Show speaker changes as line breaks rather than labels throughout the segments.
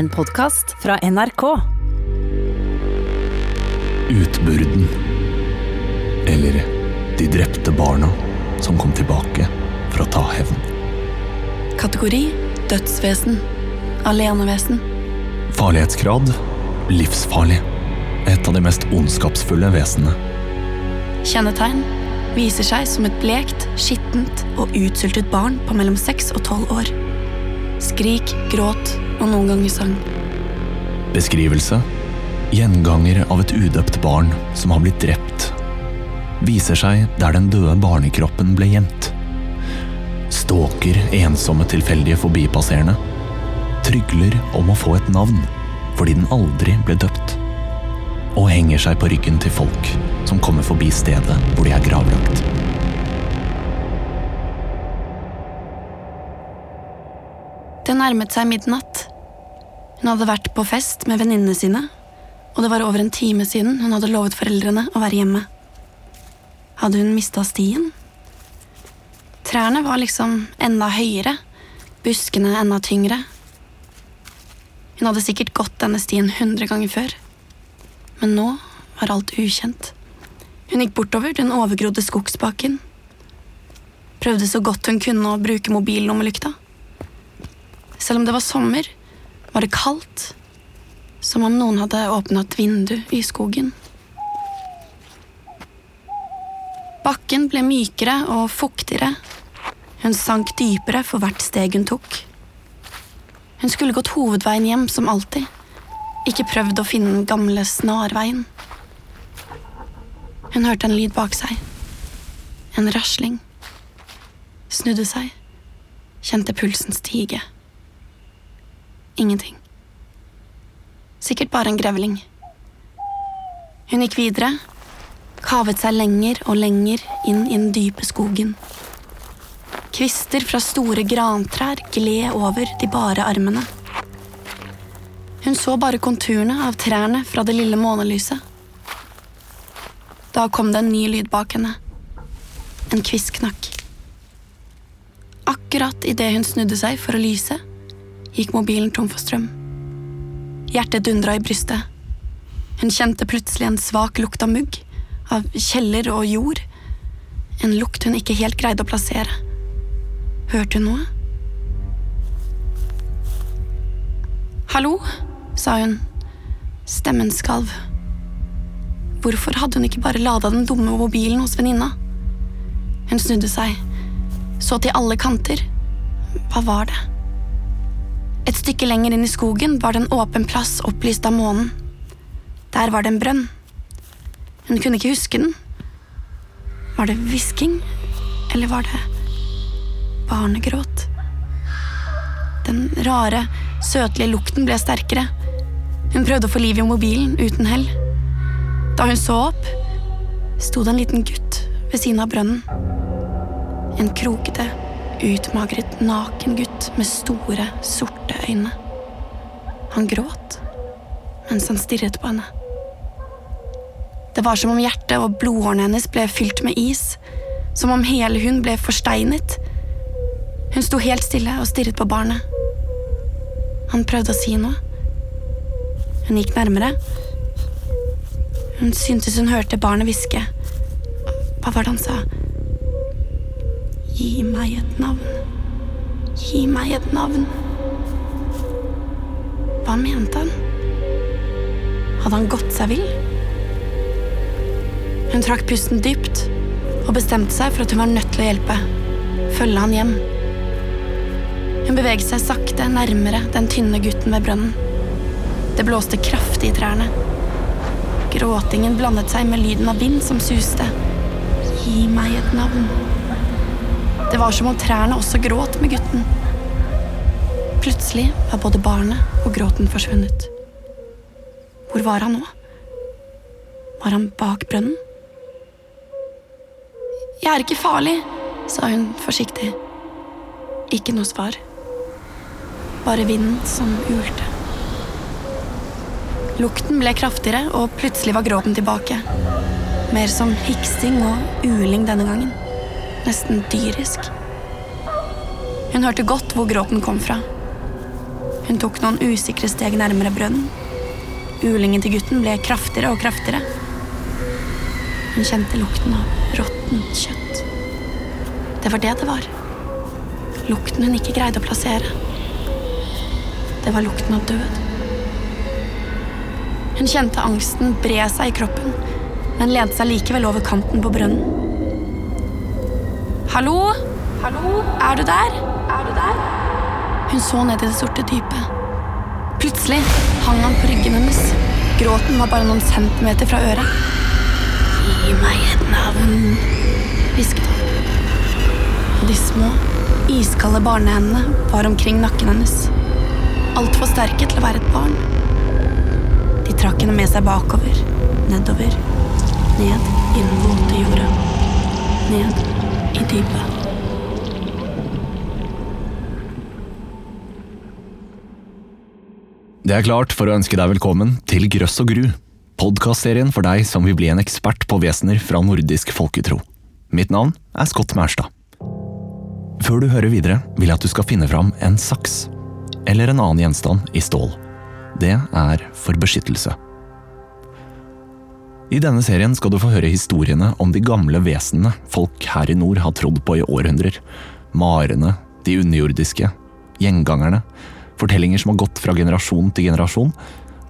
En podkast fra NRK.
Utburden. Eller De drepte barna som kom tilbake for å ta hevn.
Kategori dødsvesen. Alenevesen.
Farlighetsgrad livsfarlig. Et av de mest ondskapsfulle vesenene.
Kjennetegn viser seg som et blekt, skittent og utsultet barn på mellom seks og tolv år. Skrik, gråt og noen ganger sang.
Beskrivelse Gjenganger av et udøpt barn som har blitt drept. Viser seg der den døde barnekroppen ble gjemt. Stalker ensomme tilfeldige forbipasserende. Trygler om å få et navn fordi den aldri ble døpt. Og henger seg på ryggen til folk som kommer forbi stedet hvor de er gravlagt.
Det nærmet seg midnatt. Hun hadde vært på fest med venninnene sine, og det var over en time siden hun hadde lovet foreldrene å være hjemme. Hadde hun mista stien? Trærne var liksom enda høyere, buskene enda tyngre. Hun hadde sikkert gått denne stien hundre ganger før, men nå var alt ukjent. Hun gikk bortover den overgrodde skogsbakken. Prøvde så godt hun kunne å bruke mobillommelykta. Selv om det var sommer, var det kaldt, som om noen hadde åpna et vindu i skogen. Bakken ble mykere og fuktigere. Hun sank dypere for hvert steg hun tok. Hun skulle gått hovedveien hjem som alltid, ikke prøvd å finne den gamle snarveien. Hun hørte en lyd bak seg. En rasling. Snudde seg. Kjente pulsen stige. Ingenting. Sikkert bare en grevling. Hun gikk videre, kavet seg lenger og lenger inn i den dype skogen. Kvister fra store grantrær gled over de bare armene. Hun så bare konturene av trærne fra det lille månelyset. Da kom det en ny lyd bak henne. En kvist knakk. Akkurat idet hun snudde seg for å lyse, gikk mobilen tom for strøm. Hjertet dundra i brystet. Hun kjente plutselig en svak lukt av mugg, av kjeller og jord. En lukt hun ikke helt greide å plassere. Hørte hun noe? Hallo, sa hun. Stemmen skalv. Hvorfor hadde hun ikke bare lada den dumme mobilen hos venninna? Hun snudde seg, så til alle kanter. Hva var det? Et stykke lenger inn i skogen var det en åpen plass opplyst av månen. Der var det en brønn. Hun kunne ikke huske den. Var det hvisking, eller var det barnegråt? Den rare, søtlige lukten ble sterkere. Hun prøvde å få liv i mobilen, uten hell. Da hun så opp, sto det en liten gutt ved siden av brønnen. En krokete, utmagret, naken gutt med store, sorte øyne. Han gråt mens han stirret på henne. Det var som om hjertet og blodårene hennes ble fylt med is, som om hele hun ble forsteinet. Hun sto helt stille og stirret på barnet. Han prøvde å si noe. Hun gikk nærmere. Hun syntes hun hørte barnet hviske. Hva var det han sa? Gi meg et navn. Gi meg et navn. Hva mente han? Hadde han gått seg vill? Hun trakk pusten dypt og bestemte seg for at hun var nødt til å hjelpe. Følge han hjem. Hun beveget seg sakte nærmere den tynne gutten ved brønnen. Det blåste kraftig i trærne. Gråtingen blandet seg med lyden av vind som suste. Gi meg et navn. Det var som om trærne også gråt med gutten. Plutselig var både barnet og gråten forsvunnet. Hvor var han nå? Var han bak brønnen? Jeg er ikke farlig, sa hun forsiktig. Ikke noe svar. Bare vinden som ulte. Lukten ble kraftigere, og plutselig var gråten tilbake. Mer som hiksing og uling denne gangen. Nesten dyrisk. Hun hørte godt hvor gråten kom fra. Hun tok noen usikre steg nærmere brønnen. Ulingen til gutten ble kraftigere og kraftigere. Hun kjente lukten av råttent kjøtt. Det var det det var. Lukten hun ikke greide å plassere. Det var lukten av død. Hun kjente angsten bre seg i kroppen, men lente seg likevel over kanten på brønnen. Hallo? Hallo? Er du der? Er du der? Hun så ned i det sorte dypet. Plutselig hang han på ryggen hennes. Gråten var bare noen centimeter fra øret. Gi meg et navn, hvisket han. Og de små, iskalde barnehendene var omkring nakken hennes. Altfor sterke til å være et barn. De trakk henne med seg bakover, nedover, ned i den våte jorda. Ned i dypet.
Det er klart for å ønske deg velkommen til Grøss og gru, podkastserien for deg som vil bli en ekspert på vesener fra nordisk folketro. Mitt navn er Scott Mærstad. Før du hører videre, vil jeg at du skal finne fram en saks, eller en annen gjenstand i stål. Det er for beskyttelse. I denne serien skal du få høre historiene om de gamle vesenene folk her i nord har trodd på i århundrer. Marene, de underjordiske, gjengangerne. Fortellinger som har gått fra generasjon til generasjon,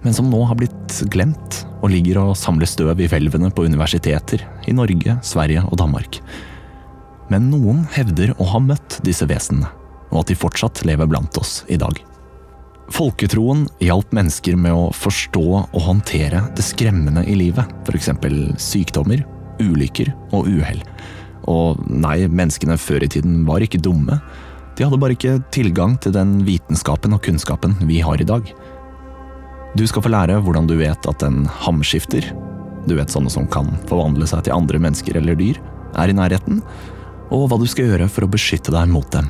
men som nå har blitt glemt og ligger og samler støv i hvelvene på universiteter i Norge, Sverige og Danmark. Men noen hevder å ha møtt disse vesenene, og at de fortsatt lever blant oss i dag. Folketroen hjalp mennesker med å forstå og håndtere det skremmende i livet, f.eks. sykdommer, ulykker og uhell. Og nei, menneskene før i tiden var ikke dumme. De hadde bare ikke tilgang til den vitenskapen og kunnskapen vi har i dag. Du skal få lære hvordan du vet at en hamskifter, du vet sånne som kan forvandle seg til andre mennesker eller dyr, er i nærheten, og hva du skal gjøre for å beskytte deg mot dem.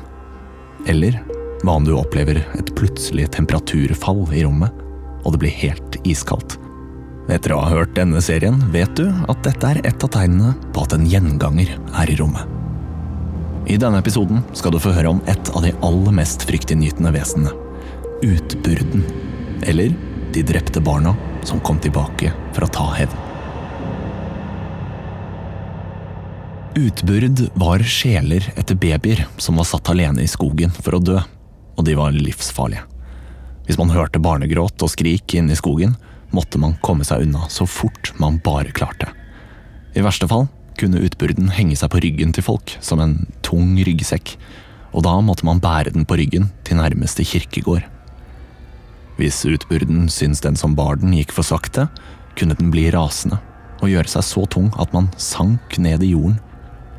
Eller hva om du opplever et plutselig temperaturfall i rommet, og det blir helt iskaldt? Etter å ha hørt denne serien vet du at dette er et av tegnene på at en gjenganger er i rommet. I denne episoden skal du få høre om et av de aller mest fryktinngytende vesenene. Utburden. Eller de drepte barna som kom tilbake for å ta hevn. Utburd var sjeler etter babyer som var satt alene i skogen for å dø, og de var livsfarlige. Hvis man hørte barnegråt og skrik inne i skogen, måtte man komme seg unna så fort man bare klarte. I verste fall kunne utburden henge seg på ryggen til folk som en tung ryggsekk, og da måtte man bære den på ryggen til nærmeste kirkegård. Hvis utburden syntes den som bar den gikk for sakte, kunne den bli rasende og gjøre seg så tung at man sank ned i jorden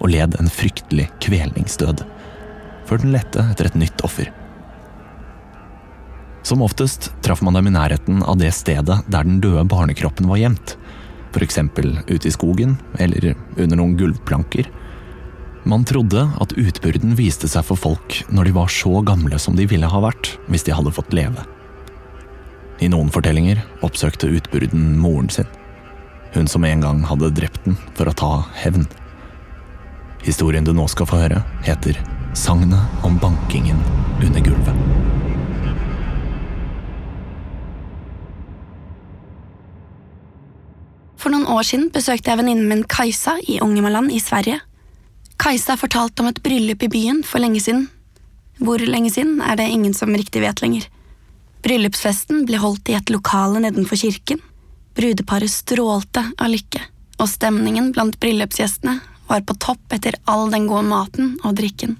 og led en fryktelig kvelningsdød, før den lette etter et nytt offer. Som oftest traff man dem i nærheten av det stedet der den døde barnekroppen var gjemt, f.eks. ute i skogen eller under noen gulvplanker. Man trodde at utbyrden viste seg for folk når de var så gamle som de ville ha vært hvis de hadde fått leve. I noen fortellinger oppsøkte utbyrden moren sin, hun som en gang hadde drept den for å ta hevn. Historien du nå skal få høre, heter Sagnet om bankingen under gulvet.
For noen år siden besøkte jeg venninnen min Kajsa i Ångermanland i Sverige. Kajsa fortalte om et bryllup i byen for lenge siden. Hvor lenge siden er det ingen som riktig vet lenger. Bryllupsfesten ble holdt i et lokale nedenfor kirken. Brudeparet strålte av lykke, og stemningen blant bryllupsgjestene var på topp etter all den gode maten og drikken.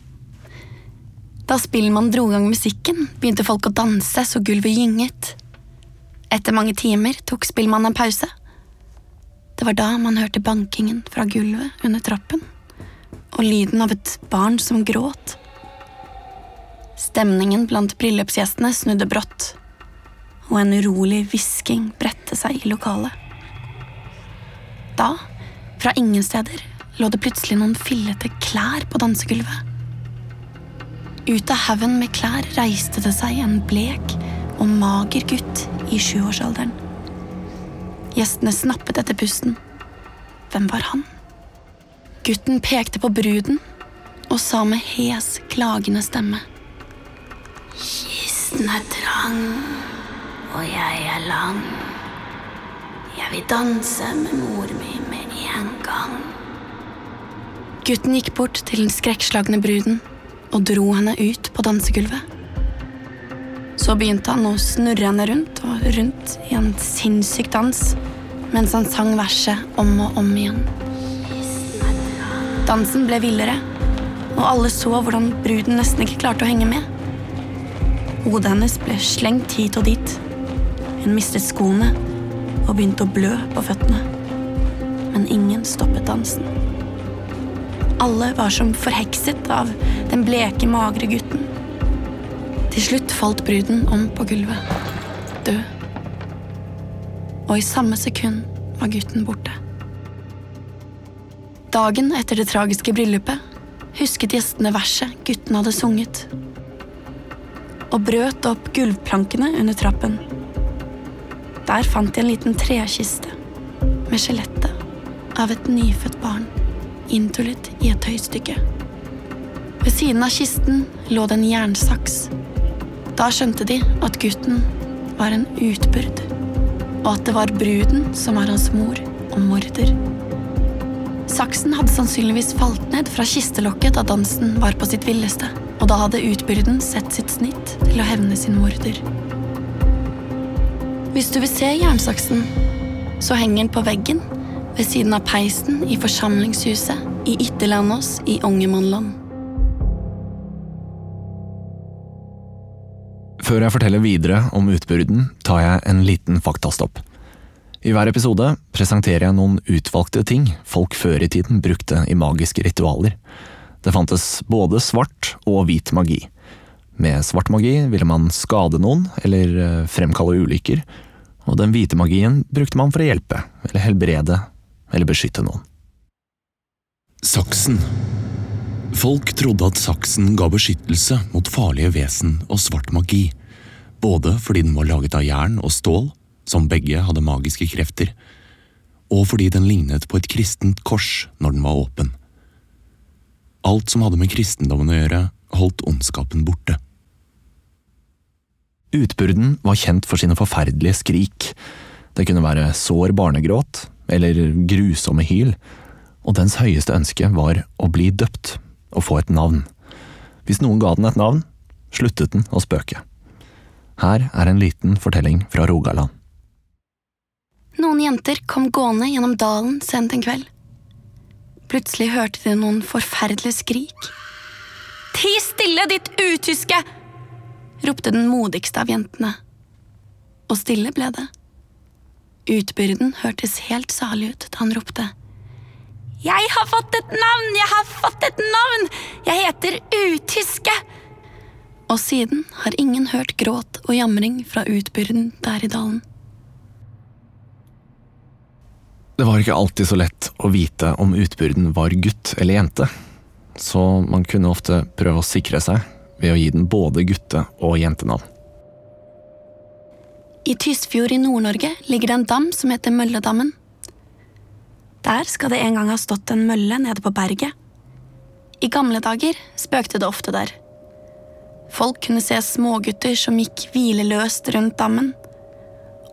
Da spillmannen dro i gang musikken, begynte folk å danse så gulvet gynget. Etter mange timer tok spillmannen en pause. Det var da man hørte bankingen fra gulvet under trappen, og lyden av et barn som gråt. Stemningen blant bryllupsgjestene snudde brått, og en urolig hvisking bredte seg i lokalet. Da, fra ingen steder, lå det plutselig noen fillete klær på dansegulvet. Ut av haugen med klær reiste det seg en blek og mager gutt i sjuårsalderen. Gjestene snappet etter pusten. Hvem var han? Gutten pekte på bruden og sa med hes, klagende stemme. Kisten er trang, og jeg er lang. Jeg vil danse med mor mi med en gang. Gutten gikk bort til den skrekkslagne bruden og dro henne ut på dansegulvet. Så begynte han å snurre henne rundt og rundt i en sinnssyk dans mens han sang verset om og om igjen. Dansen ble villere, og alle så hvordan bruden nesten ikke klarte å henge med. Hodet hennes ble slengt hit og dit. Hun mistet skoene og begynte å blø på føttene. Men ingen stoppet dansen. Alle var som forhekset av den bleke, magre gutten. Til slutt falt bruden om på gulvet, død. Og i samme sekund var gutten borte. Dagen etter det tragiske bryllupet husket gjestene verset gutten hadde sunget, og brøt opp gulvplankene under trappen. Der fant de en liten trekiste med skjelettet av et nyfødt barn inntullet i et tøystykke. Ved siden av kisten lå det en jernsaks. Da skjønte de at gutten var en utbyrd, og at det var bruden som var hans mor og morder. Saksen hadde sannsynligvis falt ned fra kistelokket da dansen var på sitt villeste, og da hadde utbyrden sett sitt snitt til å hevne sin morder. Hvis du vil se jernsaksen, så henger den på veggen ved siden av peisen i forsamlingshuset i Ytterlandås i Ångermanland.
Før jeg forteller videre om utbyrden, tar jeg en liten faktastopp. I hver episode presenterer jeg noen utvalgte ting folk før i tiden brukte i magiske ritualer. Det fantes både svart og hvit magi. Med svart magi ville man skade noen eller eh, fremkalle ulykker, og den hvite magien brukte man for å hjelpe, eller helbrede, eller beskytte noen. Saksen Folk trodde at saksen ga beskyttelse mot farlige vesen og svart magi, både fordi den var laget av jern og stål, som begge hadde magiske krefter, og fordi den lignet på et kristent kors når den var åpen. Alt som hadde med kristendommen å gjøre, holdt ondskapen borte. Utburden var kjent for sine forferdelige skrik. Det kunne være sår barnegråt eller grusomme hyl, og dens høyeste ønske var å bli døpt og få et navn. Hvis noen ga den et navn, sluttet den å spøke. Her er en liten fortelling fra Rogaland.
Noen jenter kom gående gjennom dalen sent en kveld. Plutselig hørte de noen forferdelige skrik. Ti stille, ditt utyske! ropte den modigste av jentene. Og stille ble det. Utbyrden hørtes helt salig ut da han ropte. Jeg har fått et navn! Jeg har fått et navn! Jeg heter Utyske! Og siden har ingen hørt gråt og jamring fra utbyrden der i dalen.
Det var ikke alltid så lett å vite om utbyrden var gutt eller jente, så man kunne ofte prøve å sikre seg ved å gi den både gutte- og jentenavn.
I Tysfjord i Nord-Norge ligger det en dam som heter Mølledammen. Der skal det en gang ha stått en mølle nede på berget. I gamle dager spøkte det ofte der. Folk kunne se smågutter som gikk hvileløst rundt dammen,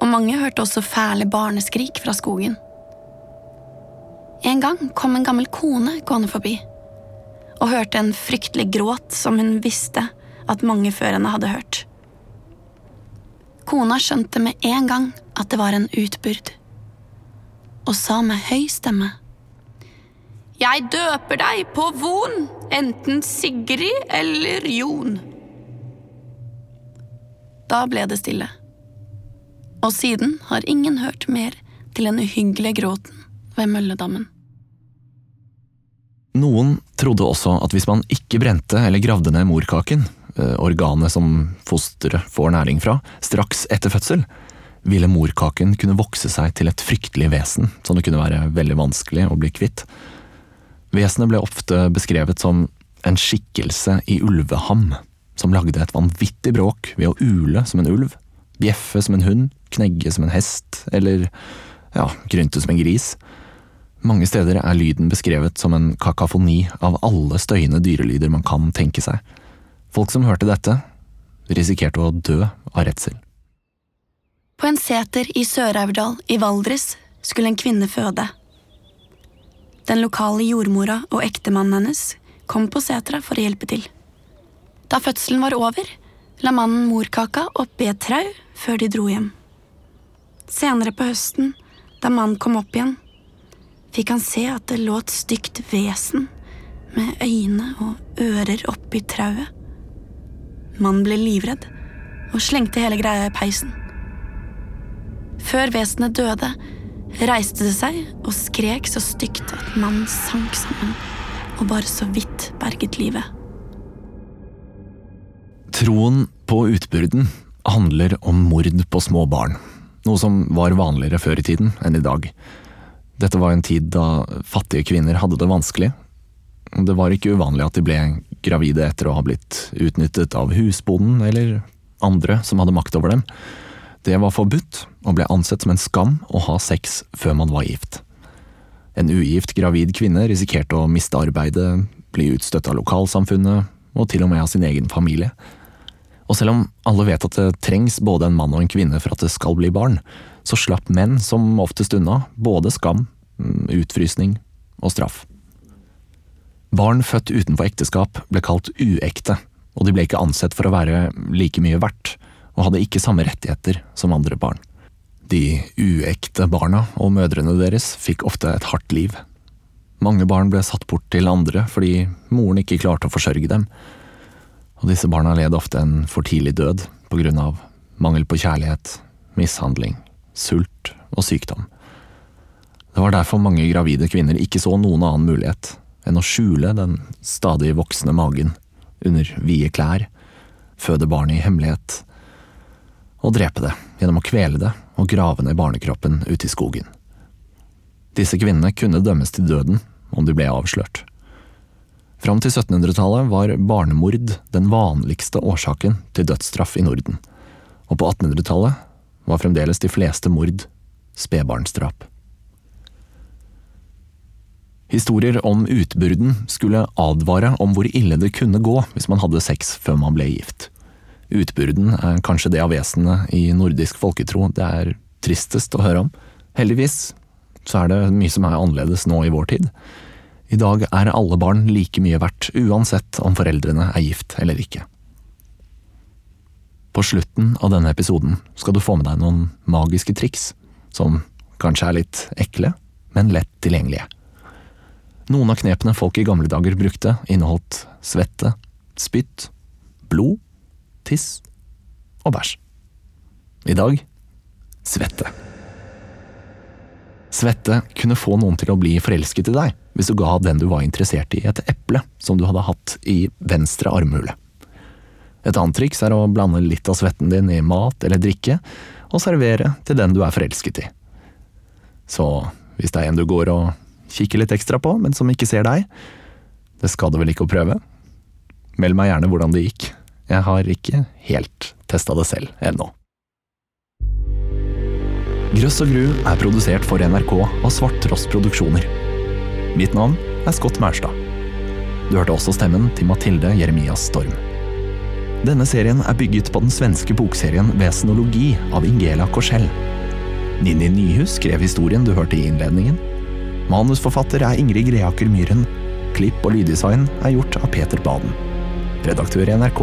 og mange hørte også fæle barneskrik fra skogen. En gang kom en gammel kone gående forbi, og hørte en fryktelig gråt som hun visste at mange før henne hadde hørt. Kona skjønte med en gang at det var en utbyrd, og sa med høy stemme. Jeg døper deg på Von, enten Sigrid eller Jon. Da ble det stille, og siden har ingen hørt mer til den uhyggelige gråten ved Mølledammen.
Noen trodde også at hvis man ikke brente eller gravde ned morkaken, eh, organet som fosteret får næring fra, straks etter fødsel, ville morkaken kunne vokse seg til et fryktelig vesen som det kunne være veldig vanskelig å bli kvitt. Vesenet ble ofte beskrevet som en skikkelse i ulveham, som lagde et vanvittig bråk ved å ule som en ulv, bjeffe som en hund, knegge som en hest, eller ja, grynte som en gris. Mange steder er lyden beskrevet som en kakafoni av alle støyende dyrelyder man kan tenke seg. Folk som hørte dette, risikerte å dø av redsel.
Seter i Sør-Aurdal i Valdres skulle en kvinne føde. Den lokale jordmora og ektemannen hennes kom på setra for å hjelpe til. Da fødselen var over, la mannen morkaka oppi et trau før de dro hjem. Senere på høsten, da mannen kom opp igjen, fikk han se at det lå et stygt vesen med øyne og ører oppi trauet. Mannen ble livredd og slengte hele greia i peisen. Før vesenet døde, reiste det seg og skrek så stygt at mannen sank sammen og bare så vidt berget livet.
Troen på utbyrden handler om mord på små barn, noe som var vanligere før i tiden enn i dag. Dette var en tid da fattige kvinner hadde det vanskelig. Det var ikke uvanlig at de ble gravide etter å ha blitt utnyttet av husbonden eller andre som hadde makt over dem. Det var forbudt, og ble ansett som en skam å ha sex før man var gift. En ugift gravid kvinne risikerte å miste arbeidet, bli utstøtt av lokalsamfunnet, og til og med av sin egen familie. Og selv om alle vet at det trengs både en mann og en kvinne for at det skal bli barn, så slapp menn som oftest unna både skam, mm, utfrysning og straff. Barn født utenfor ekteskap ble kalt uekte, og de ble ikke ansett for å være like mye verdt, og hadde ikke samme rettigheter som andre barn. De uekte barna og mødrene deres fikk ofte et hardt liv. Mange barn ble satt bort til andre fordi moren ikke klarte å forsørge dem, og disse barna led ofte en for tidlig død på grunn av mangel på kjærlighet, mishandling, sult og sykdom. Det var derfor mange gravide kvinner ikke så noen annen mulighet enn å skjule den stadig voksende magen under vide klær, føde barnet i hemmelighet og drepe det gjennom å kvele det og grave ned barnekroppen ute i skogen. Disse kvinnene kunne dømmes til døden om de ble avslørt. Fram til 1700-tallet var barnemord den vanligste årsaken til dødsstraff i Norden, og på 1800-tallet var fremdeles de fleste mord spedbarnsdrap. Historier om utbyrden skulle advare om hvor ille det kunne gå hvis man hadde sex før man ble gift. Utbyrden er kanskje det av vesenet i nordisk folketro det er tristest å høre om. Heldigvis så er det mye som er annerledes nå i vår tid. I dag er alle barn like mye verdt, uansett om foreldrene er gift eller ikke. På slutten av denne episoden skal du få med deg noen magiske triks, som kanskje er litt ekle, men lett tilgjengelige. Noen av knepene folk i gamle dager brukte, inneholdt svette, spytt, blod tiss og bæsj. I dag svette. Svette kunne få noen til å bli forelsket i deg hvis du ga den du var interessert i et eple som du hadde hatt i venstre armhule. Et annet triks er å blande litt av svetten din i mat eller drikke, og servere til den du er forelsket i. Så hvis det er en du går og kikker litt ekstra på, men som ikke ser deg, det skader vel ikke å prøve? Meld meg gjerne hvordan det gikk. Jeg har ikke helt testa det selv ennå. Grøss og gru er produsert for NRK av Svarttrost Produksjoner. Mitt navn er Scott Maurstad. Du hørte også stemmen til Mathilde Jeremias Storm. Denne serien er bygget på den svenske bokserien Vesenologi av Ingela Korsell. Ninni Nyhus skrev historien du hørte i innledningen. Manusforfatter er Ingrid Greaker Myhren. Klipp og lyddesign er gjort av Peter Baden. Redaktør i NRK